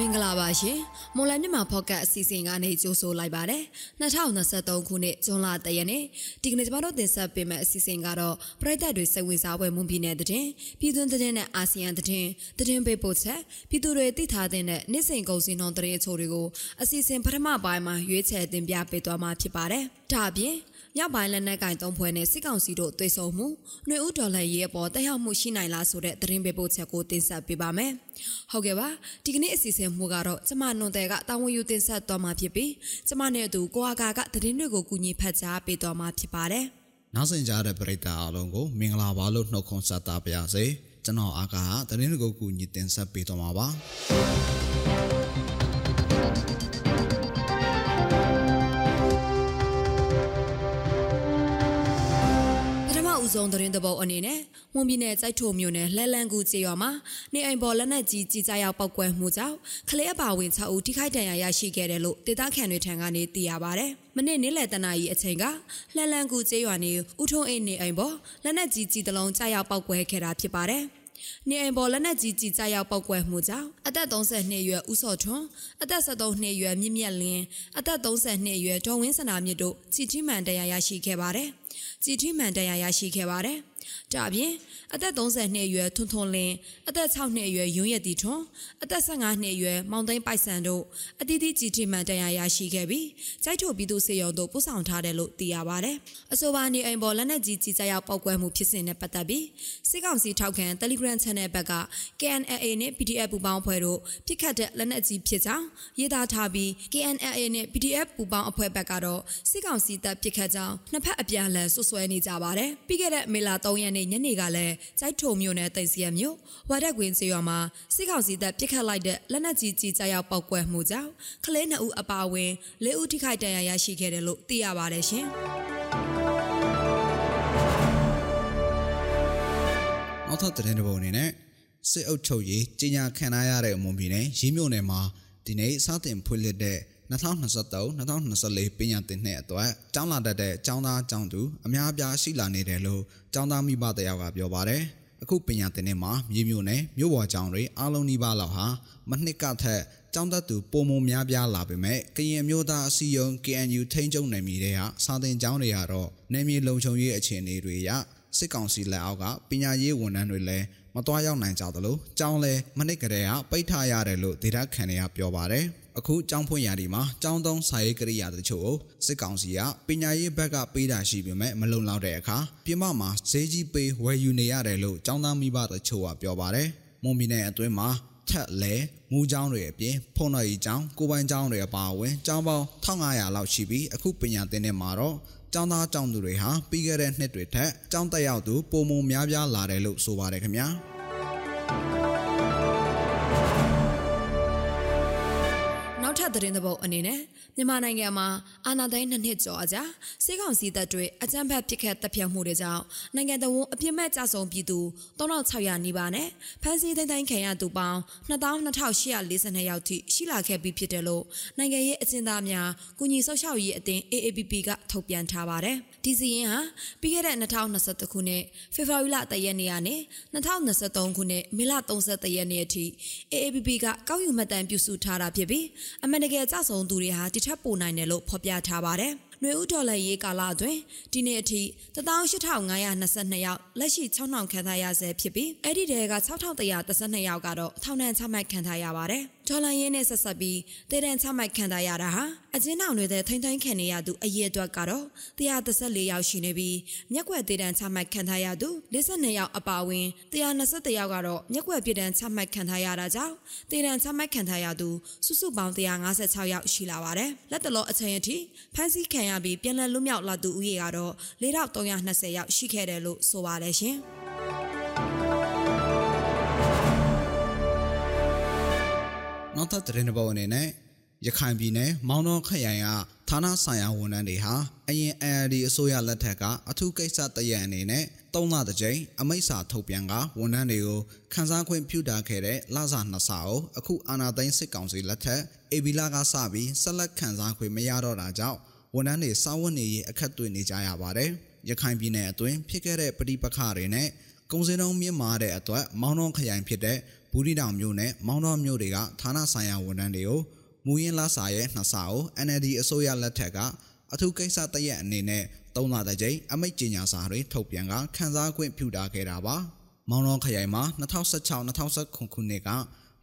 မင်္ဂလာပါရှင်။မော်လမြန်မာဖော့ကတ်အစီအစဉ်ကနေကြိုဆိုလိုက်ပါတယ်။2023ခုနှစ်ဇွန်လ3ရက်နေ့ဒီကနေ့ကျွန်တော်တို့တင်ဆက်ပေးမယ့်အစီအစဉ်ကတော့ပြည်သက်တွေစိတ်ဝင်စားပွဲမွန်ပြည်နယ်တည်ပြည်သွင်းတဲ့နဲ့အာဆီယံတည်တည်ပေးပို့ချက်ပြည်သူတွေသိထားတဲ့နေ့စဉ်ကုန်စည်နှုန်းတည်အချို့တွေကိုအစီအစဉ်ပထမပိုင်းမှာရွေးချယ်တင်ပြပေးသွားမှာဖြစ်ပါတယ်။ ဒါအပြင်မြောက်ပိုင်းလက်နက်ကင်သုံးဖွဲ့နဲ့စစ်ကောင်စီတို့တွေ့ဆုံမှုနှွေဦးဒေါ်လာရေးအပေါ်တက်ရောက်မှုရှိနိုင်လားဆိုတဲ့သတင်းပေးပို့ချက်ကိုတင်ဆက်ပေးပါမယ်။ဟုတ်ကဲ့ပါဒီကနေ့အစီအစဉ်မှုကတော့ကျမနွန်တဲ့ကတာဝန်ယူတင်ဆက်သွားမှာဖြစ်ပြီးကျမနဲ့အတူကိုအာကာကသတင်းတွေကိုကူညီဖတ်ကြားပေးသွားမှာဖြစ်ပါတယ်။နောက်ဆင်ကြတဲ့ပရိသတ်အားလုံးကိုမင်္ဂလာပါလို့နှုတ်ခွန်းဆက်တာပါရစေ။ကျွန်တော်အာကာကသတင်းတွေကိုကူညီတင်ဆက်ပေးသွားမှာပါ။ ဆုံးသတင်းတပုတ်အနေနဲ့မွန်ပြည်နယ်စိုက်ထိုမြို့နယ်လှလန်ကူကျေးရွာမှာနေအိမ်ပေါ်လက်နက်ကြီးကြီးကြရောက်ပောက်ကွဲမှုကြောင့်ကလေးအပါဝင်6ဦးထိခိုက်ဒဏ်ရာရရှိခဲ့တယ်လို့ဒေသခံတွေထံကနေသိရပါဗျ။မနေ့နေ့လယ်တနာရီအချိန်ကလှလန်ကူကျေးရွာနေဦးထုံးအိမ်နေအိမ်ပေါ်လက်နက်ကြီးကြီးတလုံးကြရောက်ပောက်ကွဲခဲ့တာဖြစ်ပါတယ်။ နေအိမ်ပေါ်လက်နက်ကြီးကြီးကြရောက်ပောက်ကွဲမှုကြောင့်အသက်32နှစ်အရွယ်ဦးစောထွန်းအသက်73နှစ်အရွယ်မြင့်မြတ်လင်းအသက်32နှစ်အရွယ်ဒေါ်ဝင်းစနာမြင့်တို့ချီတီမှန်တရားရရှိခဲ့ပါတယ်။ချီတီမှန်တရားရရှိခဲ့ပါတယ်။ ဒါပြင်အသက်30နှစ်အရွယ်ထွန်းထွန်းလင်းအသက်6နှစ်အရွယ်ယွန်းရည်တီထွန်းအသက်15နှစ်အရွယ်မောင်သိန်းပိုက်ဆန်တို့အတီးတီးကြီးထိမှန်တရားရရှိခဲ့ပြီးကြိုက်ထုတ်ပြည်သူစေရုံတို့ပို့ဆောင်ထားတယ်လို့သိရပါဗျ။အဆိုပါနေအိမ်ပေါ်လက်နက်ကြီးကြီးကြရောက်ပောက်ကွဲမှုဖြစ်စဉ်နဲ့ပတ်သက်ပြီးစစ်ကောင်စီထောက်ခံ Telegram Channel ဘက်က KNLA နဲ့ PDF ပူးပေါင်းအဖွဲ့တို့ပြစ်ခတ်တဲ့လက်နက်ကြီးဖြစ်ကြောင်းရေးသားထားပြီး KNLA နဲ့ PDF ပူးပေါင်းအဖွဲ့ဘက်ကတော့စစ်ကောင်စီတပ်ပြစ်ခတ်ကြောင်းနှစ်ဖက်အပြန်အလှန်ဆွဆွဲနေကြပါတယ်။ပြီးခဲ့တဲ့မေလ3ရက်နေ့ညနေကလည်းကြိုက်ထုံမြို့နယ်တိတ်စီရမြို့ဝါဒက်ကွင်းကျေးရွာမှာစစ်ကောင်စီတပ်ပစ်ခတ်လိုက်တဲ့လက်နက်ကြီးကြီးကြားရောက်ပောက်ကွဲမှုကြောင့်ကလေး2ဦးအပါအဝင်၄ဦးထိခိုက်ဒဏ်ရာရရှိခဲ့တယ်လို့သိရပါတယ်ရှင်။နောက်ထပ်သတင်းတစ်ပုဒ်အနေနဲ့စစ်အုပ်ချုပ်ရေးကြီးညာခံရတဲ့အမွန်ပြည်နယ်ရေးမြို့နယ်မှာဒီနေ့စတင်ဖွင့်လှစ်တဲ့ 2023-2024ပညာသင်နှစ်အတွက်ကျောင်းလာတတ်တဲ့ကျောင်းသားကျောင်းသူအများအပြားရှိလာနေတယ်လို့ကျောင်းသားမိဘတယောက်ကပြောပါတယ်။အခုပညာသင်နှစ်မှာမြေမြို့နယ်မြို့ပေါ်ကျောင်းတွေအားလုံးနှိပါလောက်ဟာမနှစ်ကထက်ကျောင်းသက်သူပုံမများပြားလာပေမဲ့ကရင်မျိုးသားအစည်းအရုံး KNU ထိန်းချုပ်နယ်မြေတွေကစာသင်ကျောင်းတွေကတော့နယ်မြေလုံခြုံရေးအခြေအနေတွေရစစ်ကောင်စီလက်အောက်ကပညာရေးဝန်ထမ်းတွေလည်းမတော်ရောက်နိုင်ကြသလိုကျောင်းလဲမနစ်ကလေးကပိတ်ထားရတယ်လို့ဒေတာခန်တွေကပြောပါတယ် အခုကျောင်းဖွင့်ရာဒီမှာကျောင်းသုံးစာရေးကရိယာတချို့ကိုစစ်ကောင်စီကပညာရေးဘက်ကပေးတာရှိပေမဲ့မလုံလောက်တဲ့အခါပြမမှာဈေးကြီးပေးဝယ်ယူနေရတယ်လို့ကျောင်းသားမိဘတချို့ကပြောပါတယ်မွန်ပြည်နယ်အတွင်းမှာထက်လဲမူကျောင်းတွေအပြင်ဖုန်တော်ကြီးကျောင်းကိုပိုင်ကျောင်းတွေအပါအဝင်ကျောင်းပေါင်း1500လောက်ရှိပြီးအခုပညာသင်တဲ့မှာတော့ကျောင်းသားကျောင်းသူတွေဟာပြီးခဲ့တဲ့နှစ်တွေထက်ကျောင်းတက်ရောက်သူပုံမများပြားလာတယ်လို့ဆိုပါတယ်ခင်ဗျာ သတင်းသဘောအနေနဲ့ မြန်မာနိုင်ငံမှာအာဏာသိမ်းနှစ်နှစ်ကျော်အကြာစေကောင်စီတပ်တွေအကြမ်းဖက်ပစ်ခတ်တပ်ဖြတ်မှုတွေကြောင့်နိုင်ငံတော်ဝန်အပြစ်မဲ့ကြဆုံပြည်သူ3600နီးပါးနဲ့ဖမ်းဆီးသိမ်းသိမ်းခံရသူပေါင်း22842ယောက်ထိရှိလာခဲ့ပြီးဖြစ်တယ်လို့နိုင်ငံရေးအကျဉ်းသားများကုညီဆောက်ရှောက်ရေးအသင်း AAPP ကထုတ်ပြန်ထားပါတယ်။ဒီစီရင်ဟာပြီးခဲ့တဲ့2021ခုနှစ်ဖေဖော်ဝါရီလ3ရက်နေ့ကနေ2023ခုနှစ်မေလ31ရက်နေ့အထိ AAPP ကကောက်ယူမှတ်တမ်းပြုစုထားတာဖြစ်ပြီးအမှန်တကယ်ကြဆုံသူတွေဟာတိထက်ပိုနိုင်တယ်လို့ဖော်ပြထားပါတယ်။နှွေဦးဒေါ်လာရေးကာလအတွင်းဒီနေ့အထိ18522ယောက်လက်ရှိ6000ခန်းထားရဆဲဖြစ်ပြီးအဲ့ဒီတဲက6132ယောက်ကတော့ထောင်ဒဏ်ချမှတ်ခံထားရပါတယ်။ဒေါ်လာရင်းနဲ့ဆက်ဆက်ပြီးတည်တံချမှတ်ခံထားရတာဟာအကျဉ်းထောင်တွေတဲ့ထိမ့်သိမ်းခံနေရသူအရေးအတွက်ကတော့134ယောက်ရှိနေပြီးမျက်ွက်တည်တံချမှတ်ခံထားရသူ52ယောက်အပါအဝင်121ယောက်ကတော့မျက်ွက်ပြည်တံချမှတ်ခံထားရတာကြောင့်တည်တံချမှတ်ခံထားရသူစုစုပေါင်း156ယောက်ရှိလာပါတယ်။လက်တလောအချိန်အထိဖမ်းဆီးခံရပြီးပြန်လည်လွတ်မြောက်လာသူဦးရေကတော့4320ယောက်ရှိခဲ့တယ်လို့ဆိုပါတယ်ရှင်။ နောက်ထပ်သတင်းတစ်ပုဒ်အနေနဲ့ရခိုင်ပြည်နယ်မောင်တော်ခရိုင်ကဌာနဆိုင်ရာဝန်ထမ်းတွေဟာအရင် ARD အစိုးရလက်ထက်ကအထူးကိစ္စတရအနေနဲ့၃လတစ်ကြိမ်အမိန့်စာထုတ်ပြန်ကဝန်ထမ်းတွေကိုခန်းစားခွင့်ပြုထားခဲ့တဲ့လစာနှစ်ဆကိုအခုအာဏာသိမ်းစစ်ကောင်စီလက်ထက် AB လာကစပြီးဆက်လက်ခန်းစားခွင့်မရတော့တာကြောင့်ဝန်ထမ်းတွေစာဝတ်နေရေးအခက်တွေ့နေကြရပါတယ်။ရခိုင်ပြည်နယ်အတွင်းဖြစ်ခဲ့တဲ့ပဋိပက္ခတွေနဲ့ ကုံစင်းတုံးမြင့်မာတဲ့အတွက်မောင်းတော်ခရိုင်ဖြစ်တဲ့ဘူးရီတောင်မြို့နဲ့မောင်းတော်မြို့တွေကဌာနဆိုင်ရာဝန်ထမ်းတွေကိုမူရင်းလာစာရဲ့နှစ်စာကို NLD အစိုးရလက်ထက်ကအထူးကိစ္စတရက်အနေနဲ့သုံးလတစ်ကြိမ်အမိတ်ကြေညာစာတွေထုတ်ပြန်ကခန်းစားခွင့်ပြုထားခဲ့တာပါမောင်းတော်ခရိုင်မှာ2016-2019ခုနှစ်က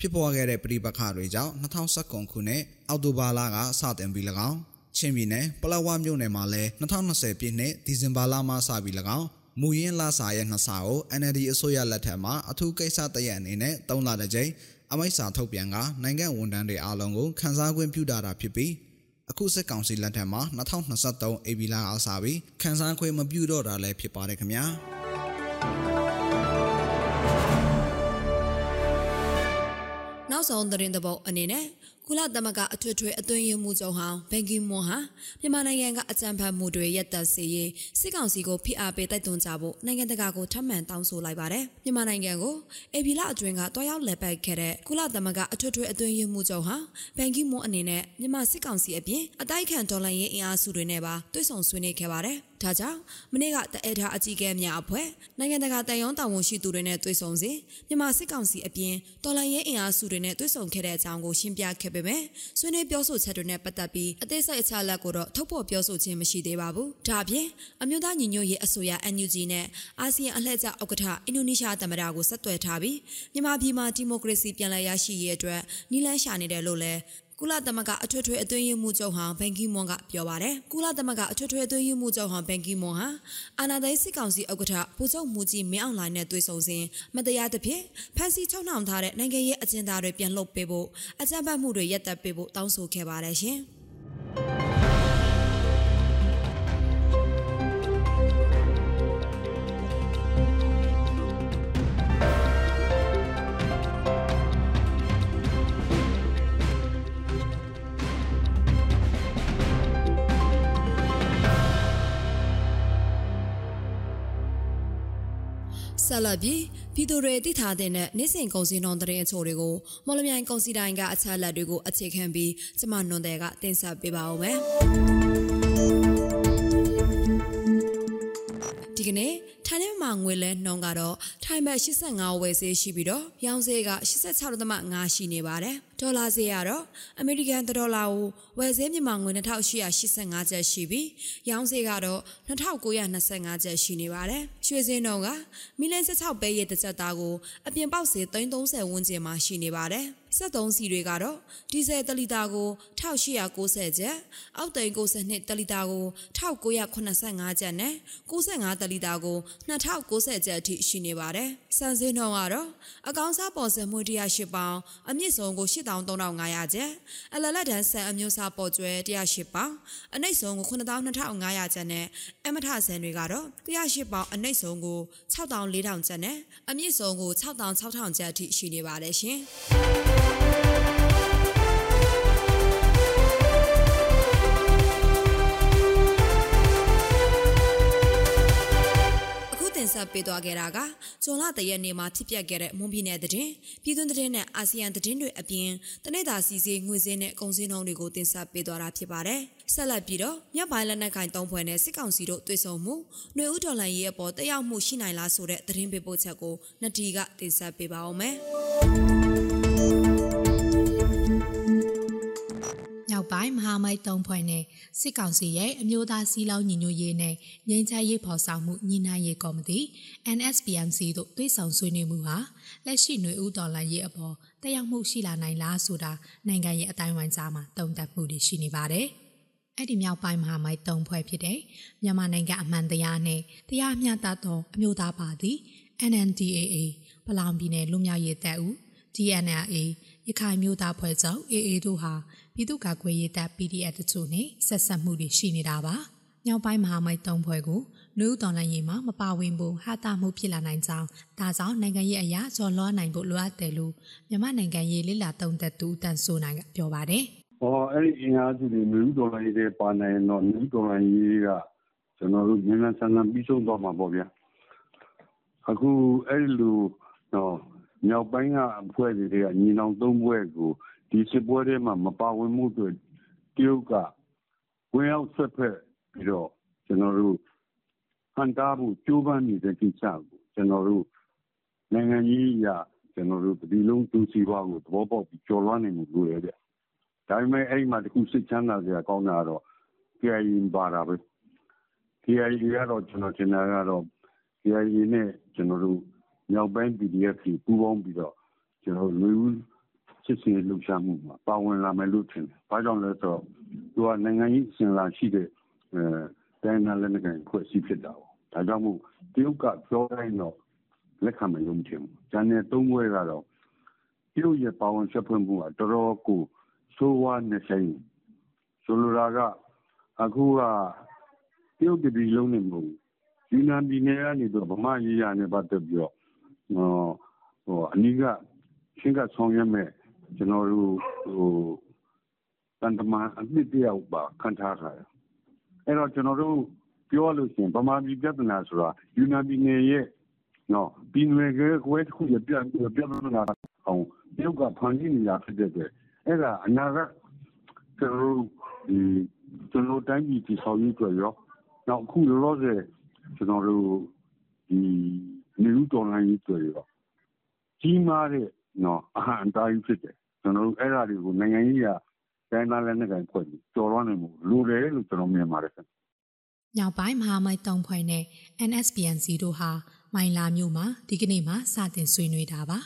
ဖြစ်ပေါ်ခဲ့တဲ့ပြည်ပခါတွေကြောင့်2019ခုနှစ်အောက်တိုဘာလကစတင်ပြီး၎င်းချင်းပြည်နယ်ပလောဝမြို့နယ်မှာလည်း2020ပြည့်နှစ်ဒီဇင်ဘာလမှစပြီး၎င်း မူရင်းလာစာရဲ့နှစ်စာကို NLD အစိုးရလက်ထက်မှာအထူးကိစ္စတရက်အနေနဲ့၃လတစ်ကြိမ်အမိတ်စာထုတ်ပြန်ကနိုင်ငံဝန်ထမ်းတွေအားလုံးကိုခန်းစားခွင့်ပြုတာတာဖြစ်ပြီးအခုစစ်ကောင်စီလက်ထက်မှာ2023 AB လအားစပြီးခန်းစားခွင့်မပြုတော့တာလည်းဖြစ်ပါတယ်ခင်ဗျာနောက်ဆုံးသတင်းသဘောအနေနဲ့ ကုလသမဂ္ဂအထွေထွေအသွင်ရမှုချုပ်ဟောင်းဘန်ကီမွန်ဟာမြန်မာနိုင်ငံကအကြံဖတ်မှုတွေရပ်တန့်စေရေးစစ်ကောင်စီကိုဖိအားပေးတိုက်တွန်းကြဖို့နိုင်ငံတကာကိုထပ်မံတောင်းဆိုလိုက်ပါတယ်။မြန်မာနိုင်ငံကိုအေဗီလာအတွင်းကတွားရောက်လက်ပတ်ခဲ့တဲ့ကုလသမဂ္ဂအထွေထွေအသွင်ရမှုချုပ်ဟာဘန်ကီမွန်အနေနဲ့မြန်မာစစ်ကောင်စီအပြင်အတိုက်ခံဒေါ်လာရင်းအင်အားစုတွေနဲ့ပါတွေ့ဆုံဆွေးနွေးခဲ့ပါတယ်။ဒါကြောင့်မနေ့ကတအဲထားအကြီးအကဲများအဖွဲ့နိုင်ငံတကာတန်ရုံးတာဝန်ရှိသူတွေနဲ့တွေ့ဆုံစဉ်မြန်မာစစ်ကောင်စီအပြင်တော်လှန်ရေးအင်အားစုတွေနဲ့တွေ့ဆုံခဲ့တဲ့အကြောင်းကိုရှင်းပြခဲ့ပေမဲ့ဆွေးနွေးပြောဆိုချက်တွေနဲ့ပတ်သက်ပြီးအသေးစိတ်အချက်အလက်ကိုတော့ထုတ်ဖော်ပြောဆိုခြင်းမရှိသေးပါဘူး။ဒါအပြင်အမျိုးသားညီညွတ်ရေးအစိုးရ NUG နဲ့အာဆီယံအလှည့်ကျဥက္ကဋ္ဌအင်ဒိုနီးရှားသမ္မတကိုဆက်သွယ်ထားပြီးမြန်မာပြည်မှာဒီမိုကရေစီပြန်လည်ရရှိရေးအတွက်နီလန်းရှာနေတယ်လို့လည်း ကုလသမဂ္ဂအထွေထွေအတွင်းရေးမှူးချုပ်ဟောင်းဘန်ကီမွန်ကပြောပါတယ်။ကုလသမဂ္ဂအထွေထွေအတွင်းရေးမှူးချုပ်ဟောင်းဘန်ကီမွန်ဟာအာဏာသိမ်းစစ်ကောင်စီဥက္ကဋ္ဌဗိုလ်ချုပ်မူကြီးမင်းအောင်လှိုင်နဲ့တွေ့ဆုံစဉ်မတရားသဖြင့်ဖမ်းဆီးချုပ်နှောင်ထားတဲ့နိုင်ငံရေးအကျဉ်းသားတွေပြန်လွှတ်ပေးဖို့အကြမ်းဖက်မှုတွေရပ်တန့်ပေးဖို့တောင်းဆိုခဲ့ပါတယ်ရှင်။ ဆက်လက်ပြီးပြည်သူတွေတည်ထားတဲ့နေ့စဉ်ကုန်စည်နှုန်းသတင်းအချို့တွေကိုမော်လမြိုင်ကုန်စည်တိုင်းကအချက်အလက်တွေကိုအခြေခံပြီးကျမနွန်တဲ့ကတင်ဆက်ပေးပါဦးမယ် င်းနဲ့မှာငွေလဲနှုန်းကတော့ထိုင်းဘတ်85ဝယ်ဈေးရှိပြီးတော့ရောင်းဈေးက86.5ရှိနေပါတယ်ဒေါ်လာဈေးကတော့အမေရိကန်ဒေါ်လာကိုဝယ်ဈေးမြန်မာငွေ2885ကျပ်ရှိပြီးရောင်းဈေးကတော့2925ကျပ်ရှိနေပါတယ်ရွှေဈေးနှုန်းကမီလ16ပဲရဲ့တစ်ချက်သားကိုအပြင်ပေါက်ဈေး330ဝန်းကျင်မှာရှိနေပါတယ် 73စီတွေကတော့ဒီဇယ်တလီတာကို1890ကျပ်အောက်တိန်62တလီတာကို1985ကျပ်နဲ့95တလီတာကို2090ကျပ်အထိရှိနေပါတယ်စံစင်းနှုန်းကတော့အကောင်စားပေါ်စံမှု108ပေါင်အမြင့်ဆုံးကို83,500ကျပ်အလလက်တန်းဆန်အမျိုးအစားပေါ်ကျွဲ108ပေါင်အနှိမ့်ဆုံးကို92,500ကျပ်နဲ့အမထဆန်တွေကတော့108ပေါင်အနှိမ့်ဆုံးကို64,000ကျပ်နဲ့အမြင့်ဆုံးကို66,000ကျပ်အထိရှိနေပါတယ်ရှင်တင်ဆက်ပေးသွားခဲ့တာကဇွန်လတရက်နေ့မှာဖြစ်ပျက်ခဲ့တဲ့မွန်ပြည်နယ်သတင်းပြည်တွင်းသတင်းနဲ့အာဆီယံသတင်းတွေအပြင်တနေ့တာစီစီငွေစင်းနဲ့ကုန်စည်နှုန်းတွေကိုတင်ဆက်ပေးသွားတာဖြစ်ပါတယ်။ဆက်လက်ပြီးတော့မြပိုင်းလက်နက်ကင်သုံးဖွဲ့နဲ့စစ်ကောင်စီတို့တွေ့ဆုံမှုຫນွေဦးဒေါ်လာရေးအပေါ်တက်ရောက်မှုရှိနိုင်လားဆိုတဲ့သတင်းပေးပို့ချက်ကိုနှစ်တီကတင်ဆက်ပေးပါအောင်မယ်။ က်ပိုင်းမဟာမိတ်သုံးဖွဲ့နဲ့စစ်ကောင်စီရဲ့အမျိုးသားစီးလောင်းညီညွတ်ရေးနဲ့ငြိမ်းချမ်းရေးဖော်ဆောင်မှုညီနိုင်ရေးကော်မတီ NSPMC တို့တွဲဆောင်ဆွေးနွေးမှုဟာလက်ရှိຫນွေဦးတော်လှန်ရေးအပေါ်တက်ရောက်မှုရှိလာနိုင်လားဆိုတာနိုင်ငံရဲ့အတိုင်းအဝိုင်းကြားမှာတုံ့တက်မှုတွေရှိနေပါတယ်။အဲ့ဒီမြောက်ပိုင်းမဟာမိတ်သုံးဖွဲ့ဖြစ်တဲ့မြန်မာနိုင်ငံအမှန်တရားနဲ့တရားမျှတသောအမျိုးသားပါတီ NNDAA ပလောင်ပြည်နယ်လူမျိုးရေးတပ်ဦး DNRA ရခိုင်မျိုးသားဖွဲ့ချုပ် AA တို့ဟာ ပြည်သူ့ကာကွယ်ရေးတပ် PDF တချို့နဲ့ဆက်ဆက်မှုတွေရှိနေတာပါ။ညောင်ပိုင်းမဟာမိတ်သုံးဖွဲ့ကိုလူဦးတော်လိုင်းရေးမှာမပါဝင်ဖို့ဟာတာမှုဖြစ်လာနိုင်ကြောင်းဒါကြောင့်နိုင်ငံရေးအရာဇော်လွှမ်းနိုင်ဖို့လိုအပ်တယ်လို့မြန်မာနိုင်ငံရေးလိလာတုံးသက်သူတန်ဆိုနိုင်ကပြောပါတယ်။ဟောအဲ့ဒီအင်အားစုတွေလူဦးတော်လိုင်းရေးပါနိုင်တော့လူဦးတော်လိုင်းရေးကကျွန်တော်တို့မြန်မာဆန်ဆန်ပြီးဆုံးသွားမှာပေါ့ဗျာ။အခုအဲ့ဒီလူတော့မြောက်ပိုင်းကအဖွဲ့တွေကညီနောင်သုံးဖွဲ့ကို ဒီစစ်ပွဲထဲမှာမပါဝင်မှုအတွက်တရုတ်ကဝင်ရောက်ဆွတ်ဖက်ပြီးတော့ကျွန်တော်တို့ဟန်တာဖို့ကြိုးပမ်းနေတဲ့ကိစ္စကိုကျွန်တော်တို့နိုင်ငံကြီးအရာကျွန်တော်တို့ဒီလုံးသူစီဘွားကိုသဘောပေါက်ပြီးကြော်လွှမ်းနေမှုလို့ရတဲ့ဒါပေမဲ့အဲ့ဒီမှာတခုစိတ်ချမ်းသာစရာကောင်းတာတော့ KIA ပါတာပဲ KIA ကတော့ကျွန်တော်ထင်တာကတော့ KIA နဲ့ကျွန်တော်တို့မြောက်ပိုင်း PDF ကြီးပူးပေါင်းပြီးတော့ကျွန်တော်လူဦး စစ်စင်လှုပ်ရှားမှုမှာပါဝင်လာမယ်လို့ထင်တယ်။ဘာကြောင့်လဲဆိုတော့သူကနိုင်ငံရေးစင်လာရှိတဲ့အဲတိုင်းနာလည်းငယ်ဖွဲ့စည်းဖြစ်တာပေါ့။ဒါကြောင့်မို့တရုတ်ကပြောတိုင်းတော့လက်ခံမယ်လို့မထင်ဘူး။ဂျန်နယ်သုံးဘွဲကတော့တရုတ်ရဲ့ပါဝင်ဆက်ဖွဲ့မှုကတော်တော်ကိုဆိုးဝါးနေဆိုင်ဆိုလိုတာကအခုကတရုတ်တပြည်လုံးနေမဟုတ်ယူနန်ပြည်နယ်ကနေတော့ဗမာရေးရနဲ့ပတ်သက်ပြီးတော့ဟိုအနည်းကရှင်းကဆောင်ရွက်မဲ့ ကျွန်တော်တို့ဟိုတန်တမာအနှစ်တယောက်ပါခံထားတာအဲ့တော့ကျွန်တော်တို့ပြောလို့ရှိရင်ဗမာပြည်ပြဿနာဆိုတာယူနန်ပြည်နယ်ရဲ့နော်ပြည်နယ်ကကွဲတစ်ခုရပြပြဿနာအောင်တရုတ်ကဖန်တီးနေတာဖြစ်တဲ့အတွက်အဲ့ဒါအနာကကျွန်တော်တို့ဒီကျွန်တော်တိုင်းပြည်တည်ဆောက်ရေးအတွက်ရောနောက်အခုလောလောဆယ်ကျွန်တော်တို့ဒီနေဦးတော်လိုင်းရေးအတွက်ရောကြီးမားတဲ့ နော်အဟံတားကြီးဖြစ်တယ်ကျွန်တော်တို့အဲ့ဒါတွေကိုနိုင်ငံရေးကတိုင်းသားလည်းနဲ့ကန်ဖွဲ့ပြီးတော်လွှမ်းနေမှုလိုတယ်လို့ကျွန်တော်မြင်ပါတယ်ခင်ညောင်ပိုင်းမဟာမိတ်တုံဖွဲ့နဲ့ NSPNC တို့ဟာမိုင်လာမြို့မှာဒီကနေ့မှစတင်ဆွေးနွေးတာပါ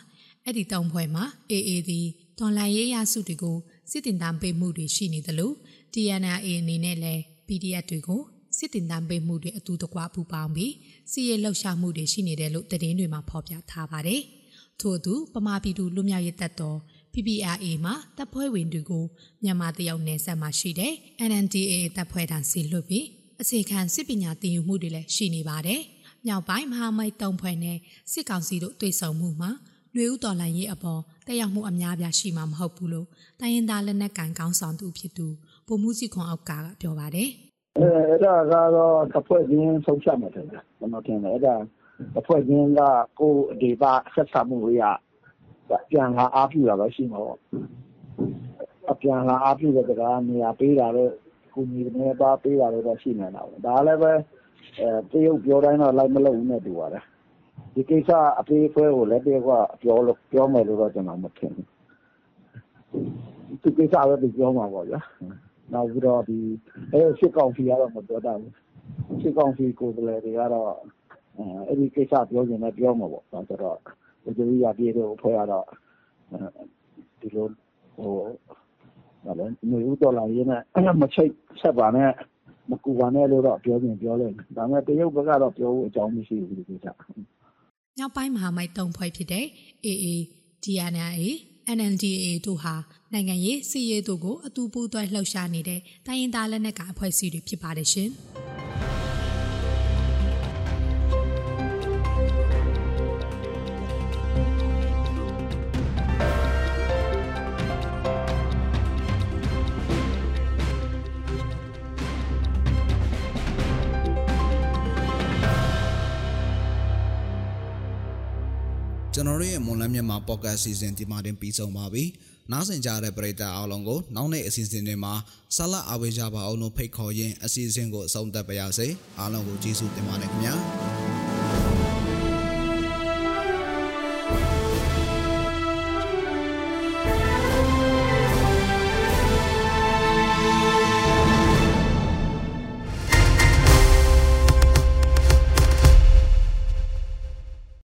အဲ့ဒီတုံဖွဲ့မှာ AA သည်တွန်လန်ရေးရစုတွေကိုစစ်တင်တမ်းပေးမှုတွေရှိနေသလို TNA အနေနဲ့လည်း PDF တွေကိုစစ်တင်တမ်းပေးမှုတွေအတူတကွပူပေါင်းပြီးစီရဲလှုပ်ရှားမှုတွေရှိနေတယ်လို့သတင်းတွေမှာဖော်ပြထားပါတယ်။ ထို့သူပမာပြည်သူလူမျိုးရေးတပ်တော် PPRA မှာတပ်ဖွဲ့ဝင်တွေကိုမြန်မာတရုတ်နယ်စပ်မှာရှိတဲ့ NNDA တပ်ဖွဲ့ထံဆီလွှတ်ပြီးအခြေခံစစ်ပညာသင်ယူမှုတွေလည်းရှိနေပါတယ်။မြောက်ပိုင်းမဟာမိတ်တုံဖွဲ့နဲ့စစ်ကောင်စီတို့တွေ့ဆုံမှုမှာလူဦးတော်လှန်ရေးအပေါ်တက်ရောက်မှုအများပြားရှိမှာမဟုတ်ဘူးလို့တိုင်းရင်းသားလက်နက်ကန်ကောင်းဆောင်သူဖြစ်သူပုံမှုစီခွန်အောက်ကပြောပါတယ်။အဲအဲ့ဒါကတော့တစ်ဖွဲ့ချင်းဆုံးဖြတ်မယ်ထင်တယ်ကျွန်တော်ထင်တယ်အဲ့ဒါ တစ်ဖွဲ့ချင်းက ကိုယ်ဒေတာဆက်ဆံမှုရပြန်လာအားပြုတာပဲ ရှိမှာပေါ့ အပြန်လာအားပြုတဲ့ကနေရာပေးတာတော့ကိုကြီးနေပါပေးတာတော့ ရှိနေတာပေါ့ ဒါလည်းပဲအဲတရုတ်ပြောတိုင်းတော့ လိုက်မလုပ်ဘူးနဲ့ တူပါတယ် ဒီကိစ္စအပေးဖွဲကိုလည်း တရုတ်က ပြောလို့ပြောမယ်လို့တော့ ကျွန်တော် မထင်ဘူးဒီကိစ္စပဲပြောမှာပေါ့ဗျာ နောက်ပြီးတော့ဒီအဲစစ်ကောင်စီကတော့ မပြောတတ်ဘူး စစ်ကောင်စီ ကိုယ်စားလှယ်တွေကတော့ အဲ့ဒီကိစ္စပြောရင်လည်းပြောမှာပေါ့ဒါဆိုတော့ဒီလိုရပြည့်တော့ဖွဲ့ရတော့ဒီလိုဟိုဘာလဲနေဦးတော်လာရင်းနဲ့မချိတ်ဆက်ပါနဲ့မကူပါနဲ့လို့တော့ပြောရင်ပြောလိုက်ဒါပေမဲ့တရုတ်ဘက်ကတော့ပြောဖို့အကြောင်းမရှိဘူးဒီကိစ္စညောက်ပိုင်းမဟာမိတ်၃ဖွဲ့ဖြစ်တဲ့ AA DNA NNDA တို့ဟာနိုင်ငံရေးစီးရေးတို့ကိုအတူပူးတွဲလှုပ်ရှားနေတဲ့တိုင်းရင်းသားလက်နက်ကိုင်အဖွဲ့အစည်းတွေဖြစ်ပါတယ်ရှင်။ လန်းမြန်မာ podcast season ဒီမှာတင်ပြီးဆုံးပါပြီ။နားဆင်ကြတဲ့ပရိသတ်အားလုံးကိုနောက်နေ့အစီအစဉ်တွေမှာဆက်လက်အားပေးကြပါအောင်လို့ဖိတ်ခေါ်ရင်းအစီအစဉ်ကိုအဆုံးသတ်ပါရစေ။အားလုံးကိုကျေးဇူးတင်ပါတယ်ခင်ဗျာ။